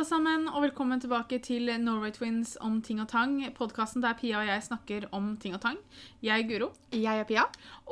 alle sammen, og velkommen tilbake til Norway Twins om ting og tang. Podkasten der Pia og jeg snakker om ting og tang. Jeg er Guro. Jeg er Pia.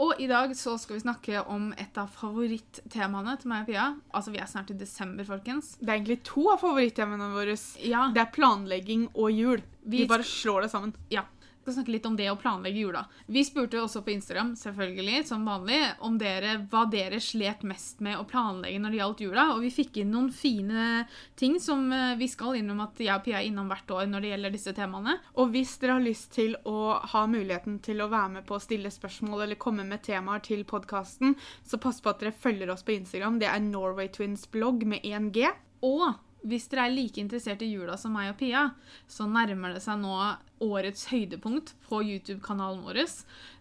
Og i dag så skal vi snakke om et av favorittemaene til meg og Pia. Altså, vi er snart i desember, folkens. Det er egentlig to av favorittemaene våre. Ja, Det er planlegging og jul. Vi Vi bare slår det sammen. ja. Skal snakke litt om det å planlegge jula. Vi spurte også på Instagram, selvfølgelig, som vanlig, om dere, hva dere slet mest med å planlegge når det gjaldt jula. Og vi fikk inn noen fine ting som eh, vi skal innom at jeg og Pia er innom hvert år når det gjelder disse temaene. Og hvis dere har lyst til å ha muligheten til å være med på å stille spørsmål eller komme med temaer til podkasten, så pass på at dere følger oss på Instagram. Det er Norway Twins blogg med 1G. Og hvis dere er like interessert i jula som meg og Pia, så nærmer det seg nå årets høydepunkt på YouTube-kanalen vår,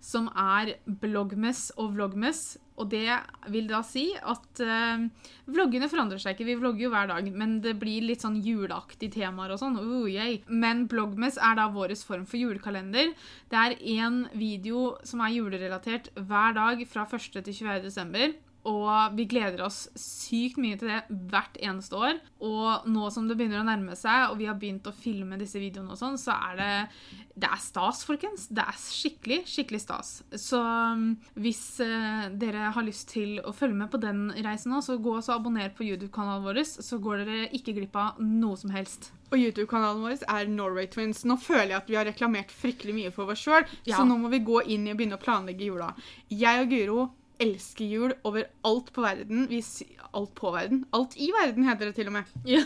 som er bloggmess og vloggmess. Og det vil da si at eh, vloggene forandrer seg ikke. Vi vlogger jo hver dag, men det blir litt sånn juleaktige temaer og sånn. Uh, yay. Men bloggmess er da vår form for julekalender. Det er én video som er julerelatert hver dag fra 1. til 24. desember. Og vi gleder oss sykt mye til det hvert eneste år. Og nå som det begynner å nærme seg, og vi har begynt å filme disse videoene, og sånn, så er det det er stas, folkens. Det er skikkelig, skikkelig stas. Så um, hvis eh, dere har lyst til å følge med på den reisen nå, så gå og abonner på YouTube-kanalen vår, så går dere ikke glipp av noe som helst. Og YouTube-kanalen vår er Norway Twins. Nå føler jeg at vi har reklamert fryktelig mye for oss sjøl, Ja. så nå må vi gå inn i og begynne å planlegge jula. Jeg og Guro elsker jul over alt på verden. Vi, alt på verden? Alt i verden, heter det til og med. Ja.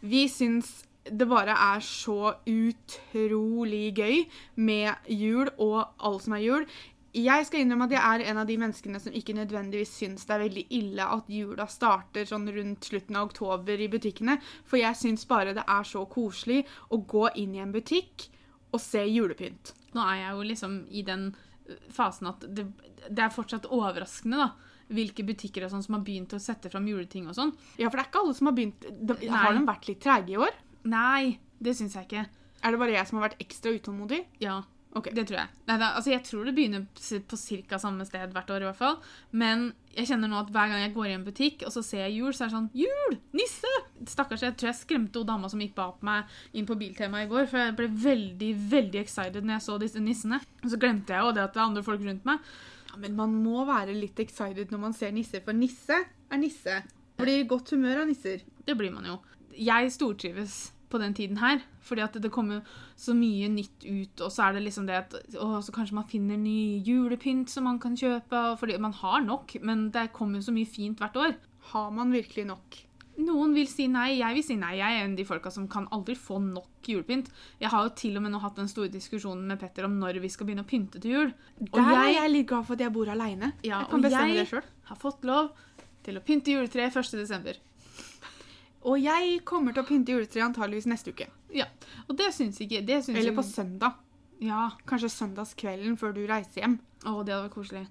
Vi syns det bare er så utrolig gøy med jul og alt som er jul. Jeg skal innrømme at jeg er en av de menneskene som ikke nødvendigvis syns det er veldig ille at jula starter sånn rundt slutten av oktober i butikkene, for jeg syns bare det er så koselig å gå inn i en butikk og se julepynt. Nå er jeg jo liksom i den fasen at det, det er fortsatt overraskende, da. Hvilke butikker og sånn som har begynt å sette fram juleting og sånn. Ja, for det er ikke alle som har begynt de, Har de vært litt trege i år? Nei, det syns jeg ikke. Er det bare jeg som har vært ekstra utålmodig? Ja, Ok. det tror jeg. Neida, altså jeg tror det begynner på ca. samme sted hvert år, i hvert fall. Men jeg kjenner nå at hver gang jeg går i en butikk og så ser jeg jul, så er det sånn Jul! Nisse! Stakkars, jeg tror jeg skremte hun dama som gikk bak meg inn på Biltema i går, for jeg ble veldig, veldig excited når jeg så disse nissene. Og så glemte jeg jo det at det er andre folk rundt meg. Ja, men man må være litt excited når man ser nisser, for nisse er nisse. Blir i godt humør av nisser. Det blir man jo. Jeg stortrives på den tiden her, fordi at det kommer så mye nytt ut, og så er det liksom det at å, så kanskje man finner ny julepynt som man kan kjøpe, fordi man har nok, men det kommer så mye fint hvert år. Har man virkelig nok? Noen vil si nei, jeg vil si nei. Jeg er en av de folka som kan aldri få nok julepynt. Jeg har jo til og med nå hatt den store diskusjonen med Petter om når vi skal begynne å pynte til jul. Og Der er jeg jeg litt glad for at jeg bor aleine. Ja, jeg kan bestemme jeg- det sjøl. har fått lov til å pynte juletreet 1. Og jeg kommer til å pynte juletreet antageligvis neste uke. Ja, og det syns ikke det syns Eller på på søndag. Ja, Kanskje søndagskvelden før du reiser hjem. å, det hadde vært koselig.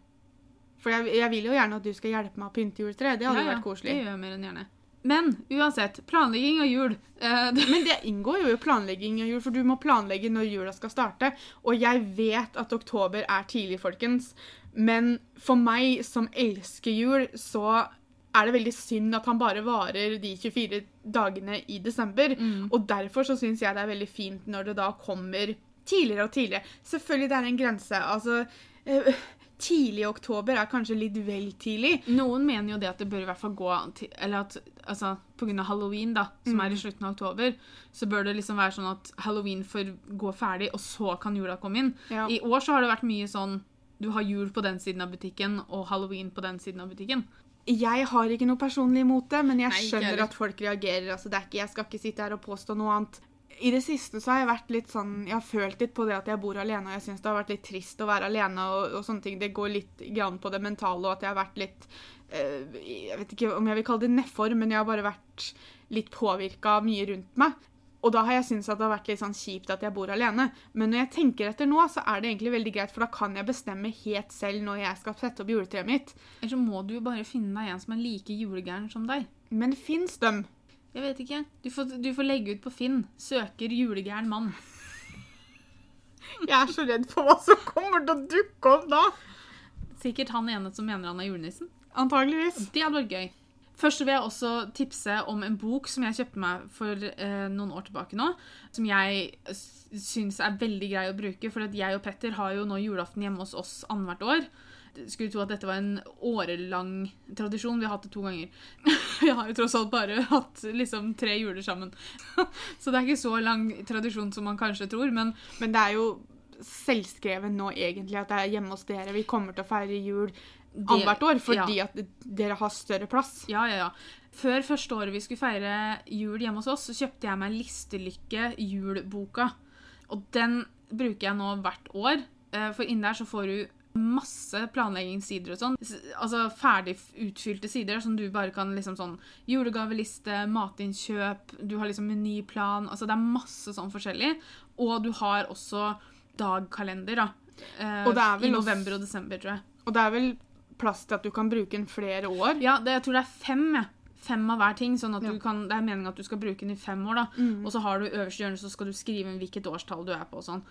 For jeg, jeg vil jo gjerne at du skal hjelpe meg å pynte juletreet. Det hadde ja, ja, vært koselig. Det gjør jeg mer enn gjerne. Men uansett, planlegging av jul. eh, det- Men det inngår jo i planlegging av jul, for du må planlegge når jula skal starte. Og jeg vet at oktober er tidlig, folkens. Men for meg som elsker jul, så er det veldig synd at han bare varer de 24 dagene i desember. Mm. Og derfor så syns jeg det er veldig fint når det da kommer tidligere og tidligere. Selvfølgelig det er en grense. Altså Øh, Tidlig i oktober er kanskje litt vel tidlig. Noen mener jo det at det bør i hvert fall gå til Eller at altså, pga. halloween, da, som er i slutten av oktober, så bør det liksom være sånn at halloween får gå ferdig, og så kan jula komme inn. Ja. I år så har det vært mye sånn du har jul på den siden av butikken og halloween på den siden av butikken. Jeg har ikke noe personlig imot det, men jeg skjønner at folk reagerer. Altså, det er ikke, jeg skal ikke sitte her og påstå noe annet. I det siste så har jeg vært litt sånn, jeg har følt litt på det at jeg bor alene, og jeg syns det har vært litt trist å være alene og, og sånne ting. Det går litt grann på det mentale, og at jeg har vært litt eh, Jeg vet ikke om jeg vil kalle det nedfor, men jeg har bare vært litt påvirka av mye rundt meg. Og da har jeg syntes at det har vært litt sånn kjipt at jeg bor alene. Men når jeg tenker etter nå, så er det egentlig veldig greit, for da kan jeg bestemme helt selv når jeg skal sette opp juletreet mitt. Eller så må du jo bare finne deg en som er like julegæren som deg. Men fins dem? Jeg vet ikke. Du får, du får legge ut på Finn. 'Søker julegæren mann'. Jeg er så redd for hva som kommer til å dukke opp da. Sikkert han ene som mener han er julenissen. Antageligvis. Det hadde vært gøy. Først vil jeg også tipse om en bok som jeg kjøpte meg for eh, noen år tilbake nå. Som jeg syns er veldig grei å bruke, for jeg og Petter har jo nå julaften hjemme hos oss annethvert år. Skulle tro at dette var en årelang tradisjon. Vi har hatt det to ganger. Vi har jo tross alt bare hatt liksom tre juler sammen. Så det er ikke så lang tradisjon som man kanskje tror, men Men det er jo selvskrevet nå egentlig at det er hjemme hos dere. Vi kommer til å feire jul annethvert år fordi ja. at dere har større plass. Ja, ja, ja. Før første året vi skulle feire jul hjemme hos oss, så kjøpte jeg meg Listelykke julboka. Og den bruker jeg nå hvert år. eh, For inni der så får du masse planleggingssider og sånn. Altså ferdig utfylte sider som du bare kan liksom sånn Julegaveliste, matinnkjøp, du har liksom menyplan. Altså det er masse sånn forskjellig. Og du har også dagkalender, da. Eh, Og I november og desember, tror jeg. Og det er vel plass til at du kan bruke den flere år. Ja, det, jeg tror det er fem, jeg. Fem av hver ting, sånn at Ja. du kan, det er meningen at du skal bruke den i fem år. da. Mm. Og så har du øverste hjørne, så skal du skrive inn hvilket årstall du er på. og sånn.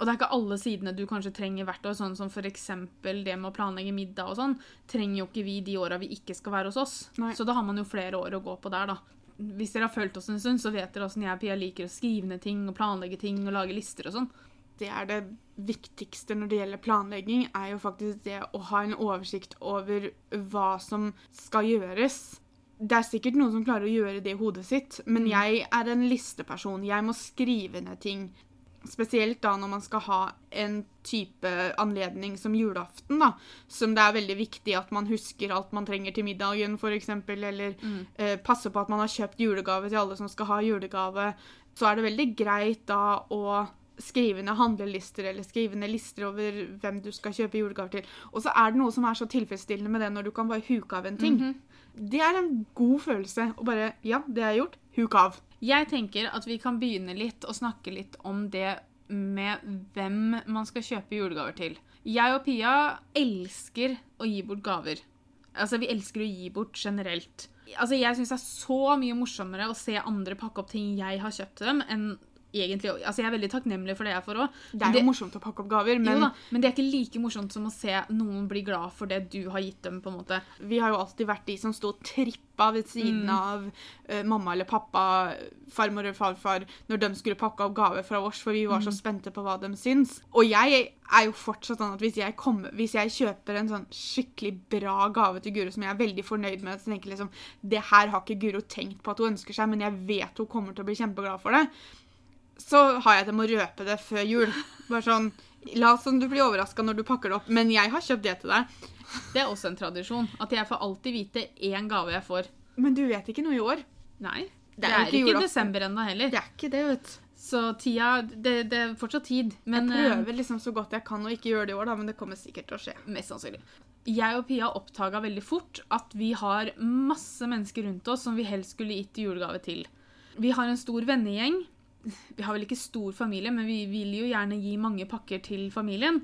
Og det er ikke alle sidene du kanskje trenger hvert år, sånn som f.eks. det med å planlegge middag og sånn, trenger jo ikke vi de åra vi ikke skal være hos oss. Nei. Så da har man jo flere år å gå på der, da. Hvis dere har fulgt oss en stund, så vet dere åssen jeg og Pia liker å skrive ned ting og planlegge ting og lage lister og sånn. Det er det viktigste når det gjelder planlegging, er jo faktisk det å ha en oversikt over hva som skal gjøres. Det er sikkert noen som klarer å gjøre det i hodet sitt, men Mm. jeg er en listeperson. Jeg må skrive ned ting. Spesielt da når man skal ha en type anledning som julaften, da. Som det er veldig viktig at man husker alt man trenger til middagen, f.eks. Eller Mm. eh, passe på at man har kjøpt julegave til alle som skal ha julegave. Så er det veldig greit da å skrive ned handlelister eller skrive ned lister over hvem du skal kjøpe julegaver til. Og så er det noe som er så tilfredsstillende med det når du kan bare huke av en ting. Mhm. Det er en god følelse å bare Ja, det er gjort. Huk av. Jeg tenker at vi kan begynne litt og snakke litt om det med hvem man skal kjøpe julegaver til. Jeg og Pia elsker å gi bort gaver. Altså, vi elsker å gi bort generelt. Altså, jeg syns det er så mye morsommere å se andre pakke opp ting jeg har kjøpt til dem, enn egentlig Altså, jeg er veldig takknemlig for det jeg får òg. Det er jo morsomt å pakke opp gaver, men Jo da, men det er ikke like morsomt som å se noen bli glad for det du har gitt dem. på en måte. vi har jo alltid vært de som sto og trippa ved siden Mm. av uh, mamma eller pappa, farmor eller farfar, når de skulle pakke opp gaver fra oss, for vi var så Mm. spente på hva de syns. Og jeg er jo fortsatt sånn at hvis jeg, kommer, hvis jeg kjøper en sånn skikkelig bra gave til Guro som jeg er veldig fornøyd med, så tenker jeg liksom Det her har ikke Guro tenkt på at hun ønsker seg, men jeg vet hun kommer til å bli kjempeglad for det. Så har jeg det med å røpe det før jul. Bare sånn La som du blir overraska når du pakker det opp, men jeg har kjøpt det til deg. Det er også en tradisjon. At jeg får alltid vite én gave jeg får. Men du vet ikke noe i år. Nei. Det Det er er, ikke desember ennå heller. Det er ikke det, vet du. Så tida det, det er fortsatt tid. Men Jeg eh, prøver liksom så godt jeg kan å ikke gjøre det i år, da, men det kommer sikkert til å skje. mest sannsynlig. Jeg og Pia oppdaga veldig fort at vi har masse mennesker rundt oss som vi helst skulle gitt julegave til. Vi har en stor vennegjeng. Vi har vel ikke stor familie, men vi vil jo gjerne gi mange pakker til familien.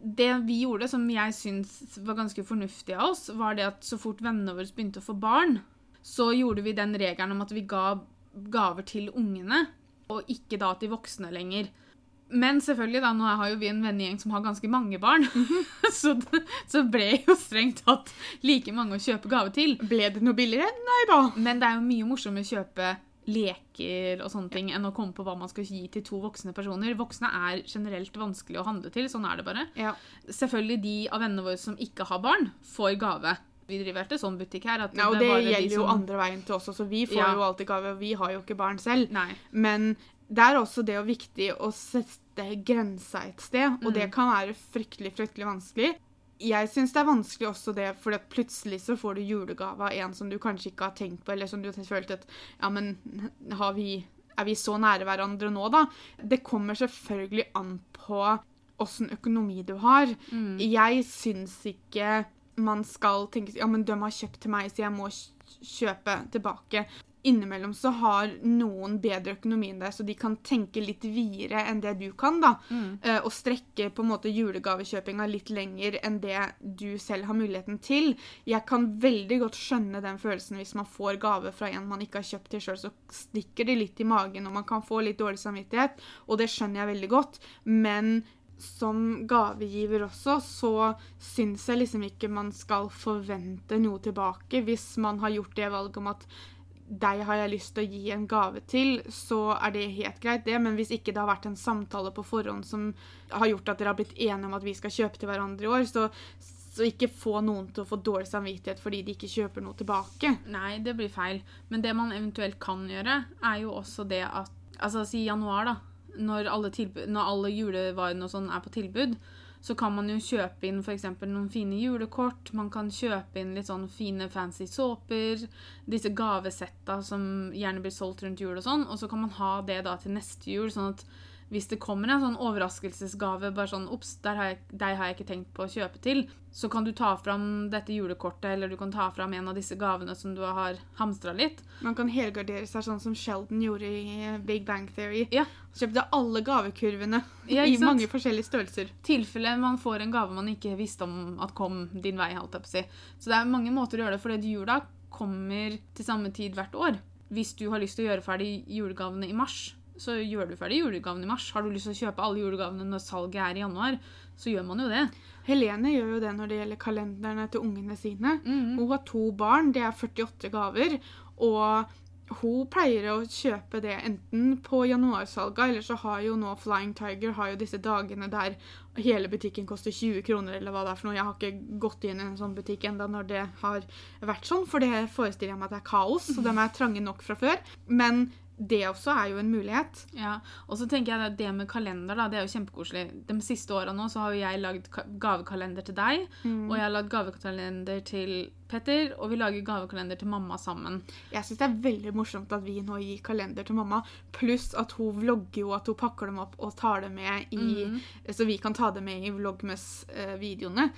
Det vi gjorde, som jeg syns var ganske fornuftig av oss, var det at så fort vennene våre begynte å få barn, så gjorde vi den regelen om at vi ga gaver til ungene, og ikke da til voksne lenger. Men selvfølgelig, da, nå har jo vi en vennegjeng som har ganske mange barn, så, det- så ble jo strengt tatt like mange å kjøpe gave til. Ble det noe billigere? Nei da. Men det er jo mye morsommere å kjøpe leker og sånne ting enn å komme på hva man skal gi til to voksne personer. Voksne er generelt vanskelig å handle til, sånn er det bare. Ja. Selvfølgelig de av vennene våre som ikke har barn, får gave. Vi driver ikke sånn butikk her. At ja og det, det gjelder de gjelder jo andre veien til oss også. Vi får Ja. jo alltid gave, og vi har jo ikke barn selv. Nei. Men det er også det jo viktig å sette grensa et sted, og det Mm. kan være fryktelig, fryktelig vanskelig. Jeg syns det er vanskelig også det, fordi at plutselig så får du julegave av en som du kanskje ikke har tenkt på, eller som du har følt at Ja, men har vi, er vi så nære hverandre nå, da? Det kommer selvfølgelig an på åssen økonomi du har. Mm. Jeg syns ikke man skal tenke Ja, men de har kjøpt til meg, så jeg må kjøpe tilbake. Innimellom så har noen bedre økonomi enn deg, så de kan tenke litt videre enn det du kan. da. Mm. Uh, og strekke på en måte julegavekjøpinga litt lenger enn det du selv har muligheten til. Jeg kan veldig godt skjønne den følelsen hvis man får gave fra en man ikke har kjøpt til sjøl, så stikker det litt i magen, og man kan få litt dårlig samvittighet, og det skjønner jeg veldig godt. Men som gavegiver også, så syns jeg liksom ikke man skal forvente noe tilbake. Hvis man har gjort det valget om at deg har jeg lyst til å gi en gave til, så er det helt greit, det. Men hvis ikke det har vært en samtale på forhånd som har gjort at dere har blitt enige om at vi skal kjøpe til hverandre i år, så, så ikke få noen til å få dårlig samvittighet fordi de ikke kjøper noe tilbake. Nei, det blir feil. Men det man eventuelt kan gjøre, er jo også det at Altså si januar, da. Når alle, tilbud, når alle julevarene og sånn er på tilbud, så kan man jo kjøpe inn f.eks. noen fine julekort. Man kan kjøpe inn litt sånn fine fancy såper. Disse gavesetta som gjerne blir solgt rundt jul og sånn. Og så kan man ha det da til neste jul, sånn at hvis det kommer en sånn overraskelsesgave, bare sånn Ops, deg har jeg ikke tenkt på å kjøpe til, så kan du ta fram dette julekortet, eller du kan ta fram en av disse gavene som du har hamstra litt. Man kan helgardere seg sånn som Sheldon gjorde i eh, Big Bang Theory. Ja. Kjøpte alle gavekurvene Ja, i mange forskjellige størrelser. tilfelle man får en gave man ikke visste om at kom din vei. holdt jeg på å si. Så det er mange måter å gjøre det fordi jula kommer til samme tid hvert år. Hvis du har lyst til å gjøre ferdig julegavene i mars, så gjør du ferdig julegavene i mars. Har du lyst til å kjøpe alle julegavene når salget er i januar, så gjør man jo det. Helene gjør jo det når det gjelder kalenderne til ungene sine. Mm. Hun har to barn, det er 48 gaver, og hun pleier å kjøpe det enten på januarsalga, eller så har jo nå Flying Tiger har jo disse dagene der hele butikken koster 20 kroner, eller hva det er for noe. Jeg har ikke gått inn i en sånn butikk enda når det har vært sånn, for det forestiller jeg meg at det er kaos, så de er trange nok fra før. Men det også er jo en mulighet. Ja, og så tenker jeg at det med kalender, da, det er jo kjempekoselig. De siste åra har jo jeg lagd gavekalender til deg, og jeg har lagd gavekalender til Petter, og vi lager gavekalender til mamma sammen. Jeg syns det er veldig morsomt at vi nå gir kalender til mamma, pluss at hun vlogger jo at hun pakker dem opp og tar det med i Så vi kan ta det med i Vlogmes-videoene.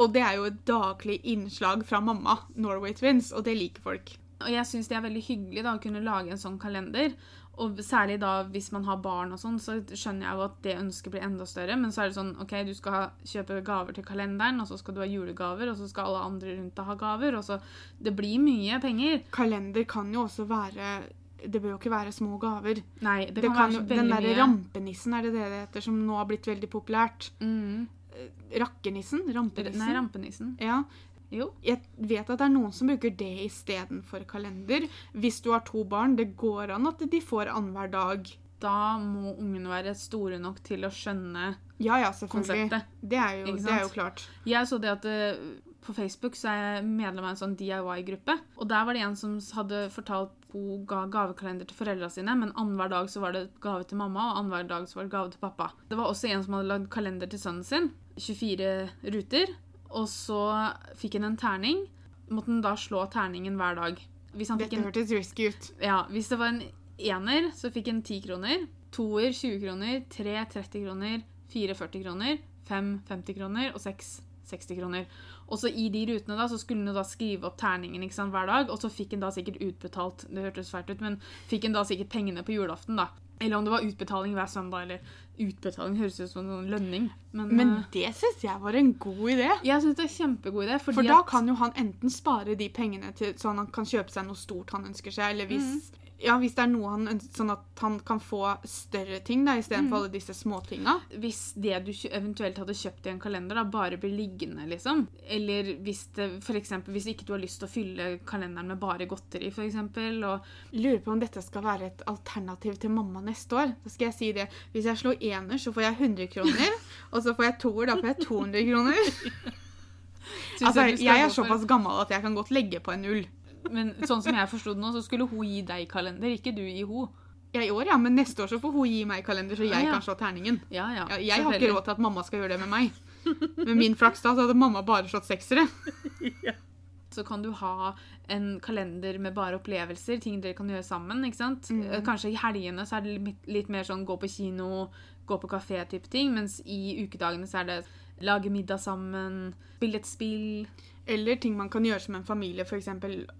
Og det er jo et daglig innslag fra mamma, Norway Twins, og det liker folk. Og jeg syns det er veldig hyggelig da, å kunne lage en sånn kalender. Og særlig da hvis man har barn og sånn, så skjønner jeg jo at det ønsket blir enda større. Men så er det sånn OK, du skal kjøpe gaver til kalenderen, og så skal du ha julegaver, og så skal alle andre rundt deg ha gaver. Og så Det blir mye penger. Kalender kan jo også være Det bør jo ikke være små gaver. Nei, det Det kan, kan, være veldig mye. den derre rampenissen, er det det det heter, som nå har blitt veldig populært? Mm. Rakkenissen? Rampenissen? Nei, rampenissen. Ja. Jo. Jeg vet at det er noen som bruker det istedenfor kalender. Hvis du har to barn, det går an at de får annenhver dag. Da må ungene være store nok til å skjønne Ja, ja, selvfølgelig. konseptet. Det er jo, det er jo klart. Jeg så det at eh, på Facebook så er jeg medlem av en sånn DIY-gruppe. Og der var det en som hadde fortalt hun ga gavekalender til foreldra sine, men annenhver dag så var det gave til mamma, og annenhver dag så var det gave til pappa. Det var også en som hadde lagd kalender til sønnen sin. 24 ruter. Og så fikk han en terning. Måtte han da slå terningen hver dag. Dette en, hørtes risky ut. ja, hvis det var en ener, så fikk han 10 kroner. Toer 20 kroner. Tre 30 kroner. Fire 40 kroner. Fem 50 kroner. Og seks 60 kroner. Og så i de rutene da, så skulle han da skrive opp terningen ikke sant, hver dag, og så fikk han da sikkert utbetalt Det hørtes fælt ut, men fikk han da sikkert pengene på julaften, da. Eller om det var utbetaling hver søndag, eller utbetaling høres ut som en lønning. Men, Men eh, det syns jeg var en god idé. jeg synes det er kjempegod idé. Fordi For da at- kan jo han enten spare de pengene til sånn han kan kjøpe seg noe stort han ønsker seg, eller hvis, ja, hvis det er noe han ønsker, sånn at han kan få større ting da, istedenfor alle disse småtinga. hvis det du eventuelt hadde kjøpt i en kalender, da bare blir liggende, liksom. Eller hvis det eksempel, hvis ikke du har lyst til å fylle kalenderen med bare godteri, eksempel, og Lurer på om dette skal være et alternativ til mamma neste år. Da skal jeg si det. Hvis jeg slår ener, så får jeg 100 kroner. og så får jeg toer, da får jeg 200 kroner. Altså, jeg er såpass gammel at jeg kan godt legge på en null. Men sånn som jeg forsto det nå, så skulle hun gi deg kalender, ikke du gi hun. Ja, i år, ja, men neste år så får hun gi meg kalender, så jeg ja, ja. kan slå terningen. Ja, ja. Ja, jeg har ikke råd til at mamma skal gjøre det med meg. Med min flaks da, så hadde mamma bare slått seksere. ja. Så kan du ha en kalender med bare opplevelser, ting dere kan gjøre sammen. ikke sant? Mm. Kanskje i helgene så er det litt, litt mer sånn gå på kino, gå på kafé-type ting, mens i ukedagene så er det lage middag sammen, spille et spill. Eller ting man kan gjøre som en familie, f.eks.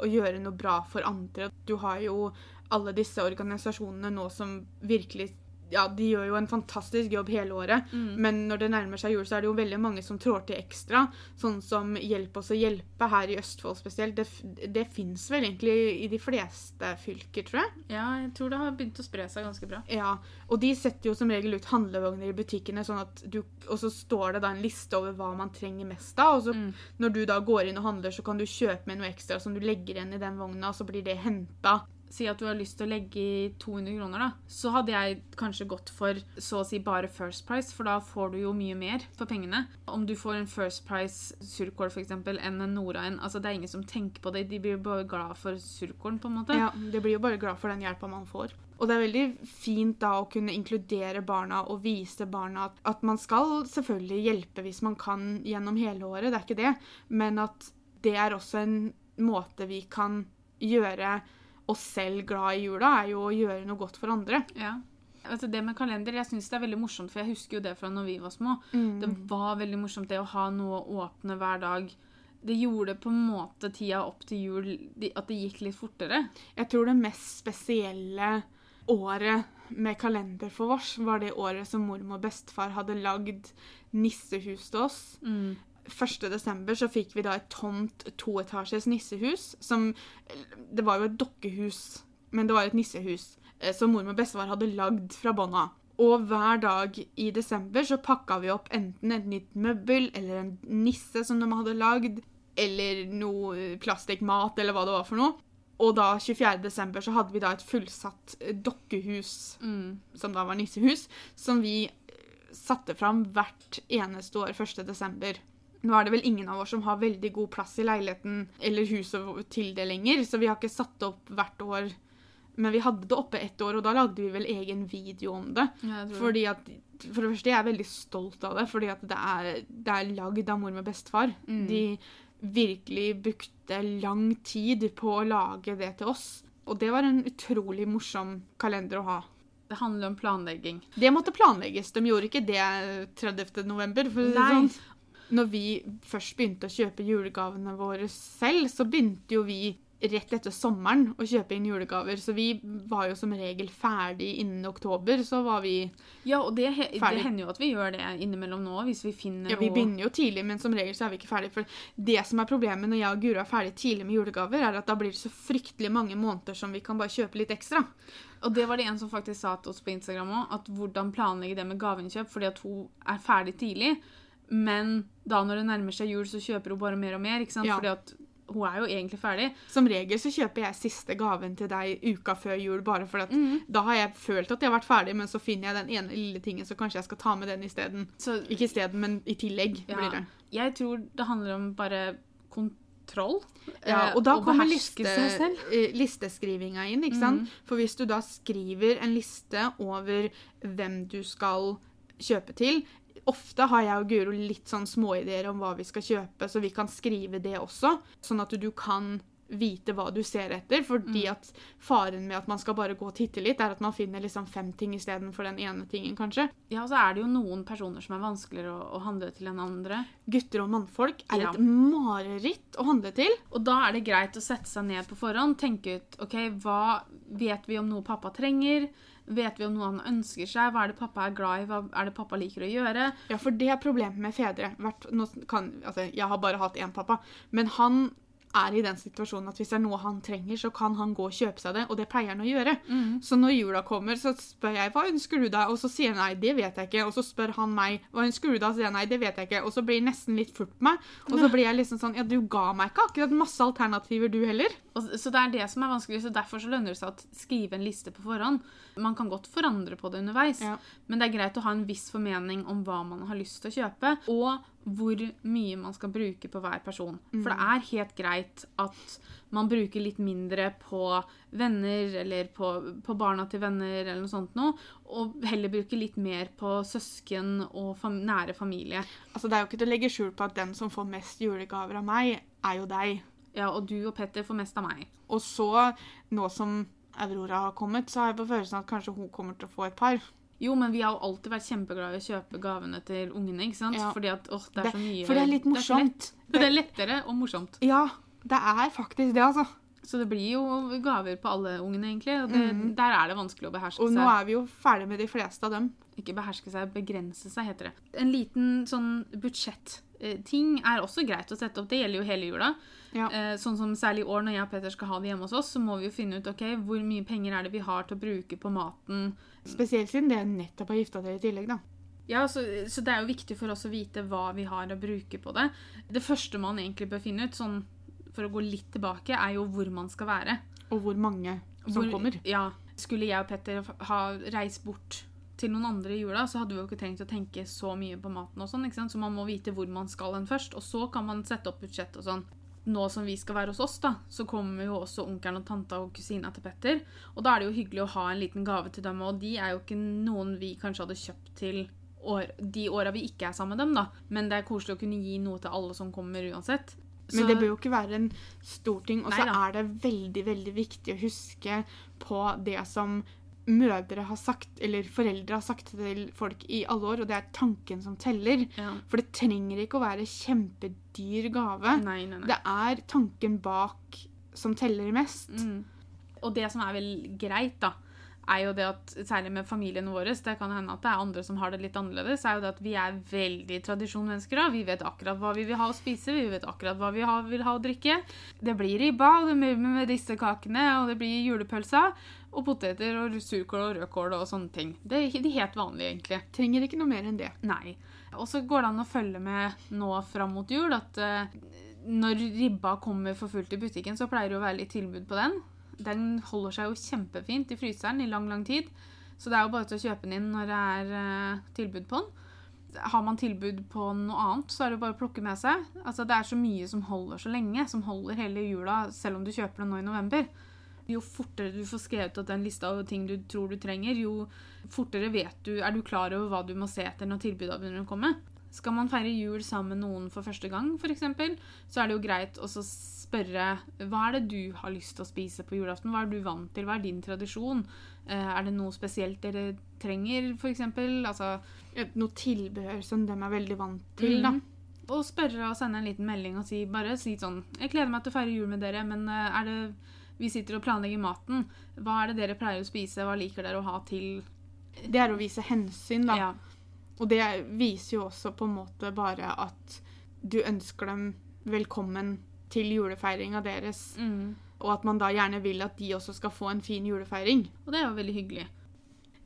å gjøre noe bra for andre. Du har jo alle disse organisasjonene nå som virkelig ja, de gjør jo en fantastisk jobb hele året, Mm. men når det nærmer seg jul, så er det jo veldig mange som trår til ekstra. Sånn som Hjelp oss å hjelpe her i Østfold spesielt. Det, det fins vel egentlig i de fleste fylker, tror jeg. Ja, jeg tror det har begynt å spre seg ganske bra. Ja, og de setter jo som regel ut handlevogner i butikkene, sånn at du, og så står det da en liste over hva man trenger mest av. Og så Mm. når du da går inn og handler, så kan du kjøpe med noe ekstra som du legger igjen i den vogna, og så blir det henta. Si at du har lyst til å legge i 200 kroner, da. Så hadde jeg kanskje gått for så å si bare First Price, for da får du jo mye mer for pengene. Om du får en First Price surkål eksempel, enn en Nora en, altså det er ingen som tenker på det. De blir bare glad for surkålen, på en måte. Ja, de blir jo bare glad for den hjelpa man får. Og det er veldig fint da å kunne inkludere barna og vise barna at, at man skal selvfølgelig hjelpe hvis man kan gjennom hele året, det er ikke det, men at det er også en måte vi kan gjøre oss selv glad i jula, er jo å gjøre noe godt for andre. Ja. Altså det med kalender jeg synes det er veldig morsomt, for jeg husker jo det fra når vi var små. Mm. Det var veldig morsomt det å ha noe å åpne hver dag. Det gjorde på en måte tida opp til jul at det gikk litt fortere. Jeg tror det mest spesielle året med kalender for oss var det året som mormor og bestefar hadde lagd nissehus til oss. Mm. 1.12. så fikk vi da et tomt toetasjes nissehus som Det var jo et dokkehus, men det var et nissehus eh, som mormor og bestefar hadde lagd fra bånn av. Og hver dag i desember så pakka vi opp enten et nytt møbel eller en nisse som de hadde lagd, eller noe eh, plastikkmat eller hva det var for noe. Og da 24. desember så hadde vi da et fullsatt eh, dokkehus, mm. som da var nissehus, som vi satte fram hvert eneste år 1.12. Nå er det vel ingen av oss som har veldig god plass i leiligheten eller huset til det lenger, så vi har ikke satt det opp hvert år. Men vi hadde det oppe ett år, og da lagde vi vel egen video om det. Ja. Fordi at, For det første, jeg er veldig stolt av det, fordi at det er, det er lagd av mor med bestefar. Mm. De virkelig brukte lang tid på å lage det til oss. Og det var en utrolig morsom kalender å ha. Det handler om planlegging. Det måtte planlegges. De gjorde ikke det 30. november. For å si det sånn. Når vi først begynte å kjøpe julegavene våre selv, så begynte jo vi rett etter sommeren å kjøpe inn julegaver. Så vi var jo som regel ferdig innen oktober. Så var vi Ja, og det, he det hender jo at vi gjør det innimellom nå, hvis vi finner Ja, vi begynner jo tidlig, men som regel så er vi ikke ferdig. For det som er problemet når jeg og Guro er ferdig tidlig med julegaver, er at da blir det så fryktelig mange måneder som vi kan bare kjøpe litt ekstra. Og det var det en som faktisk sa til oss på Instagram òg, at hvordan planlegge det med gaveinnkjøp, fordi at hun er ferdig tidlig, men da når det nærmer seg jul, så kjøper hun bare mer og mer, ikke sant? Ja. Fordi at hun er jo egentlig ferdig. Som regel så kjøper jeg siste gaven til deg uka før jul, bare for at da har jeg følt at jeg har vært ferdig, men så finner jeg den ene lille tingen, så kanskje jeg skal ta med den isteden. Så Ikke isteden, men i tillegg ja, blir det. jeg tror det handler om bare kontroll. Ja, eh, og da og kommer liste, eh, listeskrivinga inn, ikke sant? For hvis du da skriver en liste over hvem du skal kjøpe til Ofte har jeg og Guro litt sånn småideer om hva vi skal kjøpe, så vi kan skrive det også, sånn at du kan vite hva du ser etter, fordi at faren med at man skal bare gå og titte litt, er at man finner liksom fem ting istedenfor den ene tingen, kanskje. Ja, og så er det jo noen personer som er vanskeligere å, å handle til enn andre. Gutter og mannfolk er Ja. et mareritt å handle til. Og da er det greit å sette seg ned på forhånd, tenke ut ok, hva vet vi om noe pappa trenger? Vet vi om noe han ønsker seg? Hva er det pappa er glad i? Hva er det pappa liker å gjøre? Ja, for det er problemet med fedre. Nå kan, altså, jeg har bare hatt én pappa, men han er i den situasjonen at hvis det er noe han trenger, så kan han gå og kjøpe seg det, og det pleier han å gjøre. Så når jula kommer, så spør jeg hva ønsker du deg, og så sier han nei, det vet jeg ikke, og så spør han meg hva ønsker du deg, og så sier jeg nei, det vet jeg ikke, og så blir det nesten litt furt på meg, og så blir jeg liksom sånn ja, du ga meg ikke akkurat masse alternativer du heller. Og, så det er det som er vanskelig, så derfor så lønner det seg å skrive en liste på forhånd. Man kan godt forandre på det underveis, Ja. men det er greit å ha en viss formening om hva man har lyst til å kjøpe, og hvor mye man skal bruke på hver person. For det er helt greit at man bruker litt mindre på venner, eller på, på barna til venner, eller noe sånt noe, og heller bruke litt mer på søsken og fam nære familie. Altså, det er jo ikke til å legge skjul på at den som får mest julegaver av meg, er jo deg. Ja, og du og Petter får mest av meg. Og så, nå som Aurora har kommet, så har jeg på følelsen at kanskje hun kommer til å få et par. Jo, men vi har jo alltid vært kjempeglade i å kjøpe gavene til ungene, ikke sant? Ja. Fordi at, åh, det er så mye... for det er litt morsomt. lett. Det er lettere og morsomt. Ja, det er faktisk det, altså. Så det blir jo gaver på alle ungene, egentlig. Og det, mm. der er det vanskelig å beherske seg. Og nå er vi jo ferdig med de fleste av dem. Ikke beherske seg, begrense seg, heter det. En liten sånn budsjetting er også greit å sette opp. Det gjelder jo hele jula. Ja. Eh, sånn som særlig i år når jeg og Peter skal ha det hjemme hos oss, så må vi jo finne ut ok, hvor mye penger er det vi har til å bruke på maten. Spesielt siden det nettopp har gifta dere i tillegg, da. Ja, så, så det er jo viktig for oss å vite hva vi har å bruke på det. Det første man egentlig bør finne ut, sånn for å gå litt tilbake, er jo hvor man skal være. Og hvor mange som Hvor- kommer. Ja. Skulle jeg og Petter ha reist bort til noen andre i jula, så hadde vi jo ikke trengt å tenke så mye på maten og sånn, ikke sant? Så man må vite hvor man skal hen først, og så kan man sette opp budsjett og sånn. Nå som vi skal være hos oss, da, så kommer jo også onkelen og tanta og kusina til Petter. Og da er det jo hyggelig å ha en liten gave til dem, og de er jo ikke noen vi kanskje hadde kjøpt til år, de åra vi ikke er sammen med dem, da. Men det er koselig å kunne gi noe til alle som kommer uansett. Men det bør jo ikke være en stor ting. Og så er det veldig, veldig viktig å huske på det som mødre har sagt, eller foreldre har sagt til folk i alle år, og det er tanken som teller. ja. For det trenger ikke å være kjempedyr gave. Nei, nei, nei. Det er tanken bak som teller mest. Mm. Og det som er vel greit, da, er jo det at særlig med familiene våre, det kan hende at det er andre som har det litt annerledes, er jo det at vi er veldig tradisjonsmennesker. Vi vet akkurat hva vi vil ha å spise, vi vet akkurat hva vi vil ha å drikke. Det blir ribba, og det blir med disse kakene, og det blir julepølsa, og poteter og surkål og rødkål og sånne ting. Det er helt vanlige, egentlig. Trenger ikke noe mer enn det. Nei. Og så går det an å følge med nå fram mot jul at eh, når ribba kommer for fullt i butikken, så pleier det å være litt tilbud på den. Den holder seg jo kjempefint i fryseren i lang, lang tid. Så det er jo bare til å kjøpe den inn når det er eh, tilbud på den. Har man tilbud på noe annet, så er det bare å plukke med seg. Altså, det er så mye som holder så lenge, som holder hele jula, selv om du kjøper den nå i november. Jo fortere du får skrevet opp den lista over ting du tror du trenger, jo fortere vet du, er du klar over hva du må se etter når tilbudene begynner å komme. Skal man feire jul sammen med noen for første gang, f.eks., så er det jo greit å spørre hva er det du har lyst til å spise på julaften? Hva er du vant til? Hva er din tradisjon? Eh, Er det noe spesielt dere trenger, f.eks.? Altså, Noe tilbehør som de er veldig vant til, da. Mhm. Og spørre og sende en liten melding og si bare si sånn Jeg gleder meg til å feire jul med dere, men eh, er det Vi sitter og planlegger maten. Hva er det dere pleier å spise? Hva liker dere å ha til Det er å vise hensyn, da. Ja. Og det viser jo også på en måte bare at du ønsker dem velkommen til julefeiringa deres. Mm. Og at man da gjerne vil at de også skal få en fin julefeiring. Og det er jo veldig hyggelig.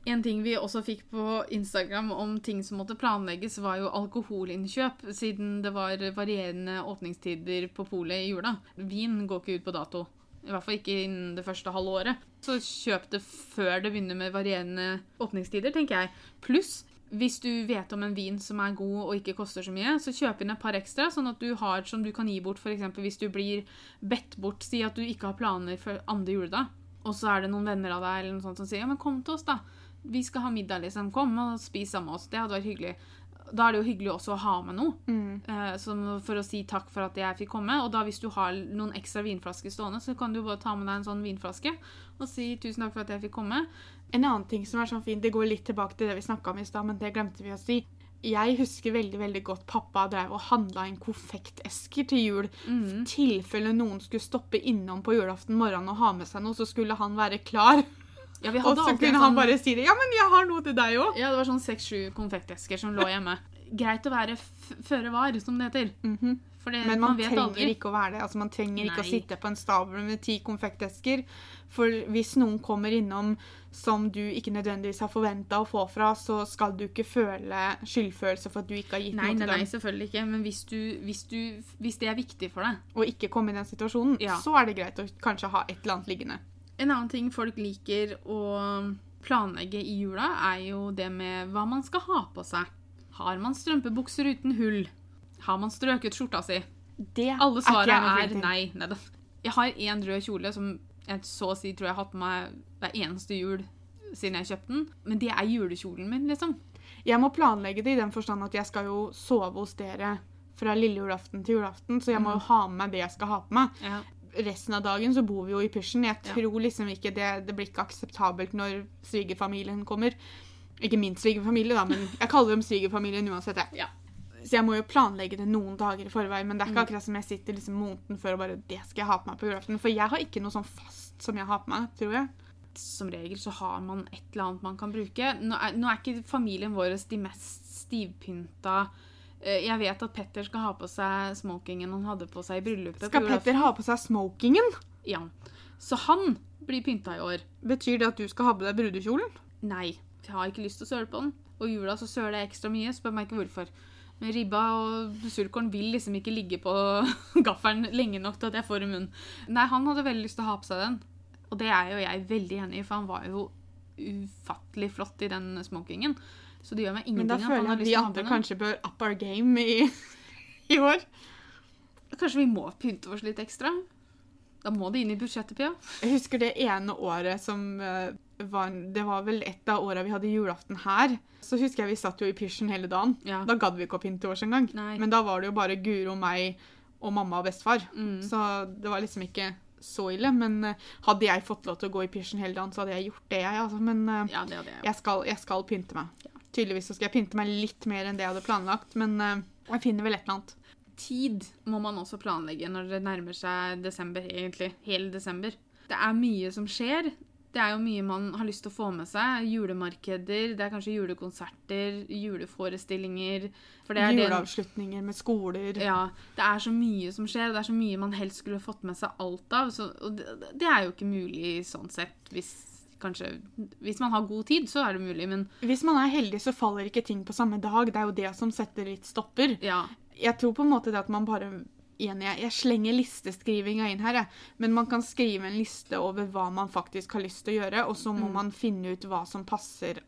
En ting vi også fikk på Instagram om ting som måtte planlegges, var jo alkoholinnkjøp, siden det var varierende åpningstider på polet i jula. Vin går ikke ut på dato. I hvert fall ikke innen det første halve året. Så kjøp det før det begynner med varierende åpningstider, tenker jeg. Pluss, hvis du vet om en vin som er god og ikke koster så mye, så kjøp inn et par ekstra, sånn at du har som du kan gi bort, f.eks. hvis du blir bedt bort. Si at du ikke har planer for andre juledag, og så er det noen venner av deg eller noe sånt som sier ja, men kom til oss, da. Vi skal ha middag, liksom. Kom og spis sammen med oss. Det hadde vært hyggelig. Da er det jo hyggelig også å ha med noe, eh, som for å si takk for at jeg fikk komme. Og da hvis du har noen ekstra vinflasker stående, så kan du bare ta med deg en sånn vinflaske og si tusen takk for at jeg fikk komme. En annen ting som er sånn fint, det går litt tilbake til det vi snakka om i stad, men det glemte vi å si. Jeg husker veldig veldig godt pappa drev og handla inn konfektesker til jul. Mm. Tilfelle noen skulle stoppe innom på julaften morgen og ha med seg noe, så skulle han være klar. Ja, vi Og så kunne en han sånn- bare si det. Ja, men jeg har noe til deg òg. Ja, det var sånn seks-sju konfektesker som lå hjemme. Greit å være føre var, som det heter. For det, Men man, man trenger aldri. ikke å være det. Altså, man trenger ikke å sitte på en stabel med ti konfektesker. For hvis noen kommer innom som du ikke nødvendigvis har forventa å få fra, så skal du ikke føle skyldfølelse for at du ikke har gitt Nei, noe til til nei, dem. selvfølgelig ikke. Men hvis, du, hvis, du, hvis det er viktig for deg Å ikke komme i den situasjonen, Ja. så er det greit å kanskje ha et eller annet liggende. En annen ting folk liker å planlegge i jula, er jo det med hva man skal ha på seg. Har man strømpebukser uten hull? Har man strøket skjorta si? Det Alle svarene er, er nei. Neida. Jeg har én rød kjole som jeg så å si tror jeg har hatt på meg hver eneste jul siden jeg kjøpte den. Men det er julekjolen min, liksom. Jeg må planlegge det i den forstand at jeg skal jo sove hos dere fra lille julaften til julaften, så jeg må jo Mm. ha med meg det jeg skal ha på meg. Ja. Resten av dagen så bor vi jo i pysjen. Jeg tror liksom ikke det, det blir ikke akseptabelt når svigerfamilien kommer. Ikke min svigerfamilie, da, men jeg kaller dem svigerfamilien uansett. jeg. Ja. Så jeg må jo planlegge det noen dager i forveien, men det er ikke Mm. akkurat som jeg sitter liksom måneden før og bare Det skal jeg ha på meg på julaften. For jeg har ikke noe sånn fast som jeg har på meg, tror jeg. Som regel så har man et eller annet man kan bruke. Nå er, nå er ikke familien vår de mest stivpynta Eh, Jeg vet at Petter skal ha på seg smokingen han hadde på seg i bryllupet. Skal. Petter ha på seg smokingen? Ja. Så han blir pynta i år. Betyr det at du skal ha på deg brudekjolen? Nei, jeg har ikke lyst til å søle på den. Og i jula så søler jeg ekstra mye, spør meg ikke hvorfor. Men ribba og surkålen vil liksom ikke ligge på gaffelen lenge nok til at jeg får i munnen. Nei, han hadde veldig lyst til å ha på seg den. Og det er jo jeg veldig enig i, for han var jo ufattelig flott i den smokingen. Så det gjør meg ingenting at han har lyst til å ha på andre den. kanskje bør up our game i, i år. Kanskje vi må pynte oss litt ekstra? Da må det inn i budsjettet, Pia. Jeg husker det ene året som eh, var Det var vel et av åra vi hadde julaften her. Så husker jeg vi satt jo i pysjen hele dagen. Ja. Da gadd vi ikke å pynte oss engang. Men da var det jo bare Guro, meg og mamma og bestefar. Mm. Så det var liksom ikke så ille. Men eh, hadde jeg fått lov til å gå i pysjen hele dagen, så hadde jeg gjort det, jeg. Altså. Men eh, Ja, det hadde jeg jeg, skal, jeg skal pynte meg. Tydeligvis så skal jeg pynte meg litt mer enn det jeg hadde planlagt, men eh, jeg finner vel et eller annet. Tid må man også planlegge når det nærmer seg desember, egentlig. Hele desember. Det er mye som skjer. Det er jo mye man har lyst til å få med seg. Julemarkeder, det er kanskje julekonserter, juleforestillinger. For det er Juleavslutninger med skoler. ja, det er så mye som skjer, og det er så mye man helst skulle fått med seg alt av. Så, og det, det er jo ikke mulig sånn sett. Hvis, kanskje, hvis man har god tid, så er det mulig, men Hvis man er heldig, så faller ikke ting på samme dag. Det er jo det som setter litt stopper. ja. Jeg tror på en måte det at man bare igjen, jeg, jeg slenger listeskrivinga inn her, jeg. men man kan skrive en liste over hva man faktisk har lyst til å gjøre, og så må Mm. man finne ut hva som passer.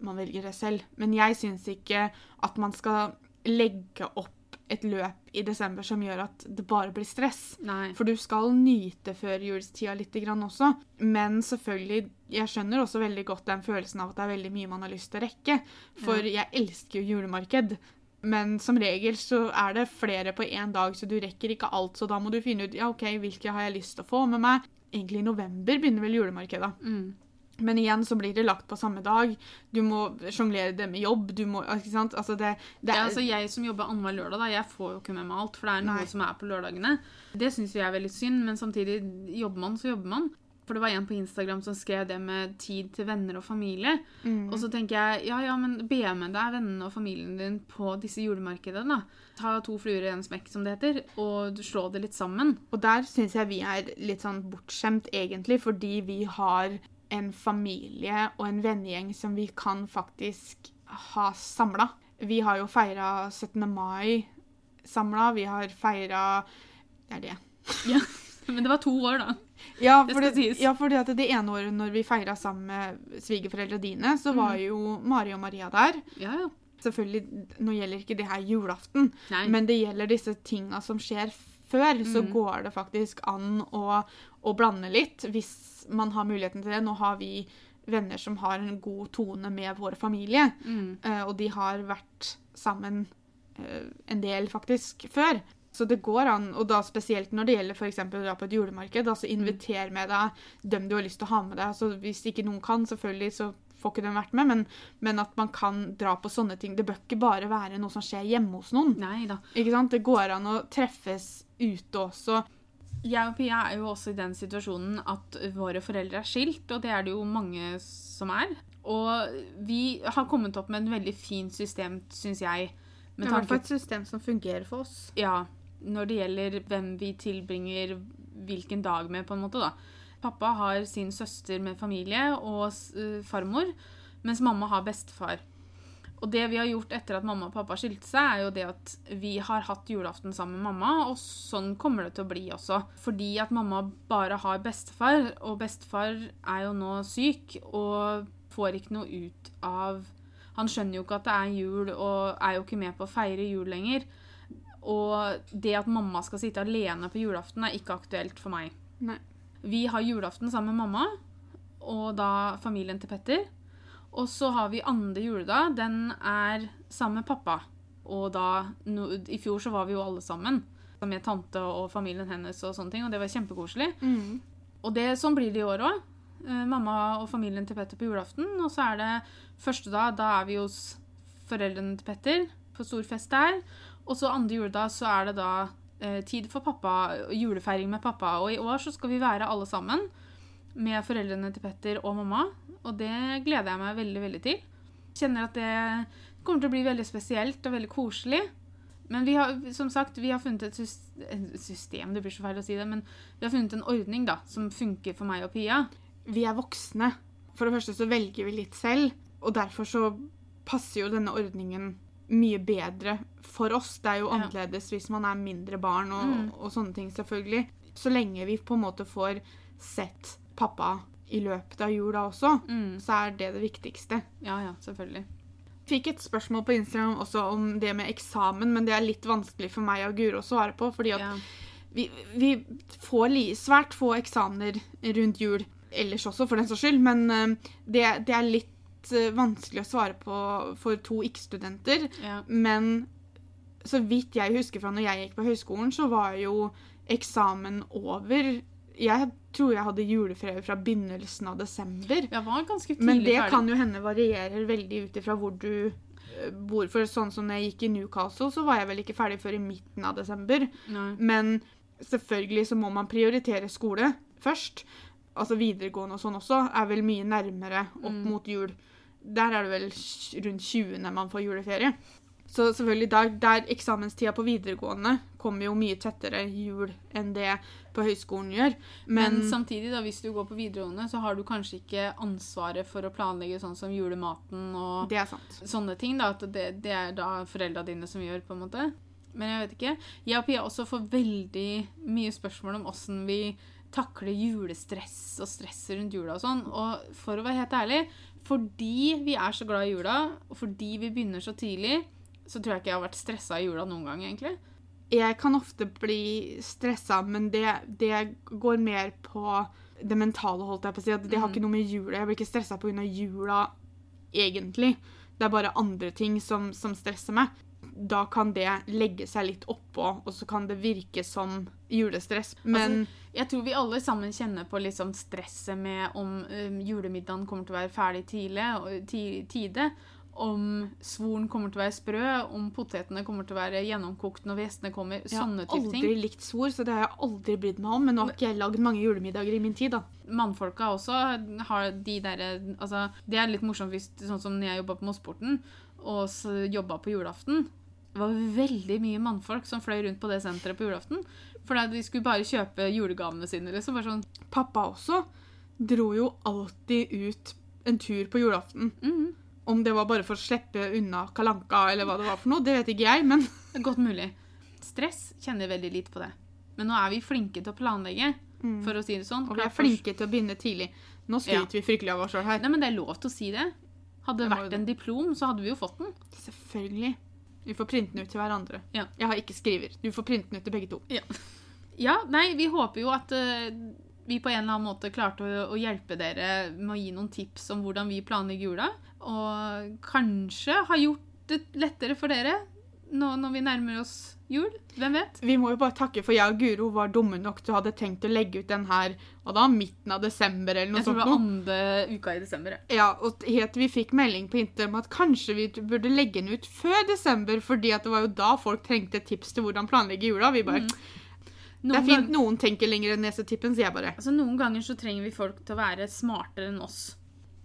Man velger det selv. Men jeg syns ikke at man skal legge opp et løp i desember som gjør at det bare blir stress. Nei. For du skal nyte førjulstida litt også. Men selvfølgelig, jeg skjønner også veldig godt den følelsen av at det er veldig mye man har lyst til å rekke. For jeg elsker jo julemarked. Men som regel så er det flere på én dag, så du rekker ikke alt. Så da må du finne ut ja, ok, hvilke har jeg lyst til å få med meg. Egentlig i november begynner vel julemarkedet. Mm. Men igjen så blir det lagt på samme dag. Du må sjonglere det med jobb. Du må, ikke sant? Altså det, det Ja, er, altså Jeg som jobber annenhver lørdag, da, jeg får jo ikke med meg alt. For det er noe Nei. som er på lørdagene. Det syns vi er veldig synd, men samtidig jobber man, så jobber man. For det var en på Instagram som skrev det med tid til venner og familie. mm. Og så tenker jeg ja, ja, men be med deg vennene og familien din på disse julemarkedene. da. Ta to fluer i en smekk, som det heter, og slå det litt sammen. Og der syns jeg vi er litt sånn bortskjemt, egentlig, fordi vi har en familie og en vennegjeng som vi kan faktisk ha samla. Vi har jo feira 17. mai samla. Vi har feira Det er det. Ja, Men det var to år, da. Ja, Det for det, sies. ja, fordi at det ene året når vi feira sammen med svigerforeldra dine, så var jo Mari og Maria der. Ja, ja. Selvfølgelig, Nå gjelder ikke det her julaften, Nei. men det gjelder disse tinga som skjer før. Så Mm. går det faktisk an å, å blande litt, hvis man har muligheten til det. Nå har vi venner som har en god tone med vår familie, Mm. eh, og de har vært sammen eh, en del faktisk før. Så det går an, og da spesielt når det gjelder eksempel å dra på et julemarked, altså inviter med deg dem du har lyst til å ha med deg. Altså, hvis ikke noen kan, selvfølgelig, så får ikke de vært med, men, men at man kan dra på sånne ting. Det bør ikke bare være noe som skjer hjemme hos noen. Neida. Ikke sant? Det går an å treffes ute også. Jeg og Pia er jo også i den situasjonen at våre foreldre er skilt, og det er det jo mange som er. Og vi har kommet opp med en veldig fint system, syns jeg. Med Det er i hvert fall et system som fungerer for oss. Ja, når det gjelder hvem vi tilbringer hvilken dag med, på en måte, da. Pappa har sin søster med familie og eh, farmor, mens mamma har bestefar. Og det vi har gjort etter at mamma og pappa skilte seg, er jo det at vi har hatt julaften sammen med mamma, og sånn kommer det til å bli også. Fordi at mamma bare har bestefar, og bestefar er jo nå syk og får ikke noe ut av Han skjønner jo ikke at det er jul, og er jo ikke med på å feire jul lenger. Og det at mamma skal sitte alene på julaften, er ikke aktuelt for meg. Nei. Vi har julaften sammen med mamma, og da familien til Petter. Og så har vi andre juledag. Den er sammen med pappa. Og da no, I fjor så var vi jo alle sammen. Med tante og familien hennes og sånne ting, og det var kjempekoselig. Mm. Og det, sånn blir det i år òg. Mamma og familien til Petter på julaften. Og så er det første dag, da er vi hos foreldrene til Petter. på stor fest der. Og så andre juledag så er det da eh, tid for pappa, julefeiring med pappa. Og i år så skal vi være alle sammen med foreldrene til Petter og mamma. Og det gleder jeg meg veldig, veldig til. Kjenner at det kommer til å bli veldig spesielt og veldig koselig. Men vi har, som sagt, vi har funnet et system, det blir så feil å si det, men vi har funnet en ordning da, som funker for meg og Pia. Vi er voksne. For det første så velger vi litt selv, og derfor så passer jo denne ordningen mye bedre for oss. Det er jo annerledes hvis man er mindre barn og, Mm. og sånne ting, selvfølgelig. Så lenge vi på en måte får sett pappa i løpet av jula også, Mm. så er det det viktigste. Ja, ja, selvfølgelig. Fikk et spørsmål på Instagram også om det med eksamen, men det er litt vanskelig for meg og Guro å svare på, fordi at Ja. vi, vi får svært få eksamener rundt jul ellers også, for den saks skyld, men eh, det, det er litt eh, vanskelig å svare på for to ikke-studenter. Ja. Men så vidt jeg husker fra når jeg gikk på høyskolen, så var jo eksamen over. Jeg tror jeg hadde juleferie fra begynnelsen av desember. Jeg var ganske tidlig Men det ferdig. kan jo hende varierer veldig ut ifra hvor du eh, bor. For sånn som når jeg gikk i Newcastle, så var jeg vel ikke ferdig før i midten av desember. Nei. Men selvfølgelig så må man prioritere skole først. Altså videregående og sånn også er vel mye nærmere opp Mm. mot jul. Der er det vel rundt 20. man får juleferie. Så selvfølgelig der, der eksamenstida på videregående kommer jo mye tettere jul enn det på høyskolen gjør. Men, Men, samtidig, da, hvis du går på videregående, så har du kanskje ikke ansvaret for å planlegge sånn som julematen og det sant. sånne ting. da, At det, det er da foreldra dine som gjør, på en måte. Men jeg vet ikke. Jeg og Pia også får veldig mye spørsmål om åssen vi takler julestress og stress rundt jula og sånn. Og for å være helt ærlig, fordi vi er så glad i jula, og fordi vi begynner så tidlig, så tror jeg ikke jeg har vært stressa i jula noen gang, egentlig. Jeg kan ofte bli stressa, men det, det går mer på det mentale, holdt jeg på å si. At det har Mhm. ikke noe med jula Jeg blir ikke stressa pga. jula, egentlig. Det er bare andre ting som, som stresser meg. Da kan det legge seg litt oppå, og så kan det virke som julestress. Men Jeg tror vi alle sammen kjenner på liksom stresset med om um, julemiddagen kommer til å være ferdig tidlig, ti, tide. Om svoren kommer til å være sprø, om potetene kommer til å være gjennomkokt når gjestene kommer. jeg har Sånne type aldri likt svor, så det har jeg aldri brydd meg om. Men nå har ikke jeg lagd mange julemiddager i min tid, da. Mannfolka også har de derre Altså, det er litt morsomt hvis sånn som når jeg jobba på Mossporten og jobba på julaften. Det var veldig mye mannfolk som fløy rundt på det senteret på julaften. For de skulle bare kjøpe julegavene sine. liksom, bare sånn, Pappa også dro jo alltid ut en tur på julaften. mhm. Om det var bare for å slippe unna kalanka eller hva det var for noe, det vet ikke jeg, men godt mulig. Stress kjenner veldig lite på det. Men nå er vi flinke til å planlegge, for å si det sånn. Og vi er flinke til å begynne tidlig. Nå skryter vi fryktelig av oss sjøl her. Nei, men det er lov til å si det. Hadde det vært en diplom, så hadde vi jo fått den. Selvfølgelig. Vi får printe den ut til hverandre. Ja. Jeg har ikke skriver. Du får printe den ut til begge to. Ja, nei, vi håper jo at uh, vi på en eller annen måte klarte å, å hjelpe dere med å gi noen tips om hvordan vi planlegger jula. Og kanskje har gjort det lettere for dere nå når vi nærmer oss jul. Hvem vet? Vi må jo bare takke for jeg og Guro var dumme nok til å hadde tenkt å legge ut den her hva da, midten av desember eller noe Jeg tror det var andre uka i desember. ja. Ja, og helt vi fikk melding på Inter om at kanskje vi burde legge den ut før desember, fordi at det var jo da folk trengte tips til hvordan planlegge jula. Vi bare, Det Noen er fint noen tenker lenger enn nesetippen, sier jeg bare. Altså, noen ganger så trenger vi folk til å være smartere enn oss.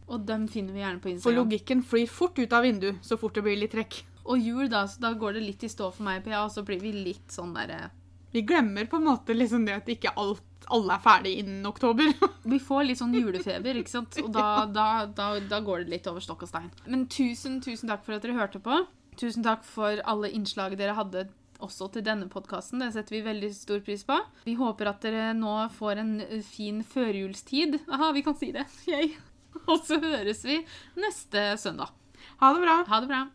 Og dem finner vi gjerne på Instagram. For logikken flyr fort ut av vinduet så fort det blir litt trekk. Og jul, da, så da går det litt i stå for meg, Pia, og så blir vi litt sånn derre Vi glemmer på en måte liksom det at ikke alt, alle er ferdig innen oktober. Vi får litt sånn julefeber, ikke sant? Og da, da, da, da går det litt over stokk og stein. Men tusen, tusen takk for at dere hørte på. Tusen takk for alle innslag dere hadde også til denne podkasten. Det setter vi veldig stor pris på. Vi håper at dere nå får en eh, fin førjulstid. Aha, vi kan si det. Yay. Og så høres vi neste søndag. Ha det bra. Ha det bra.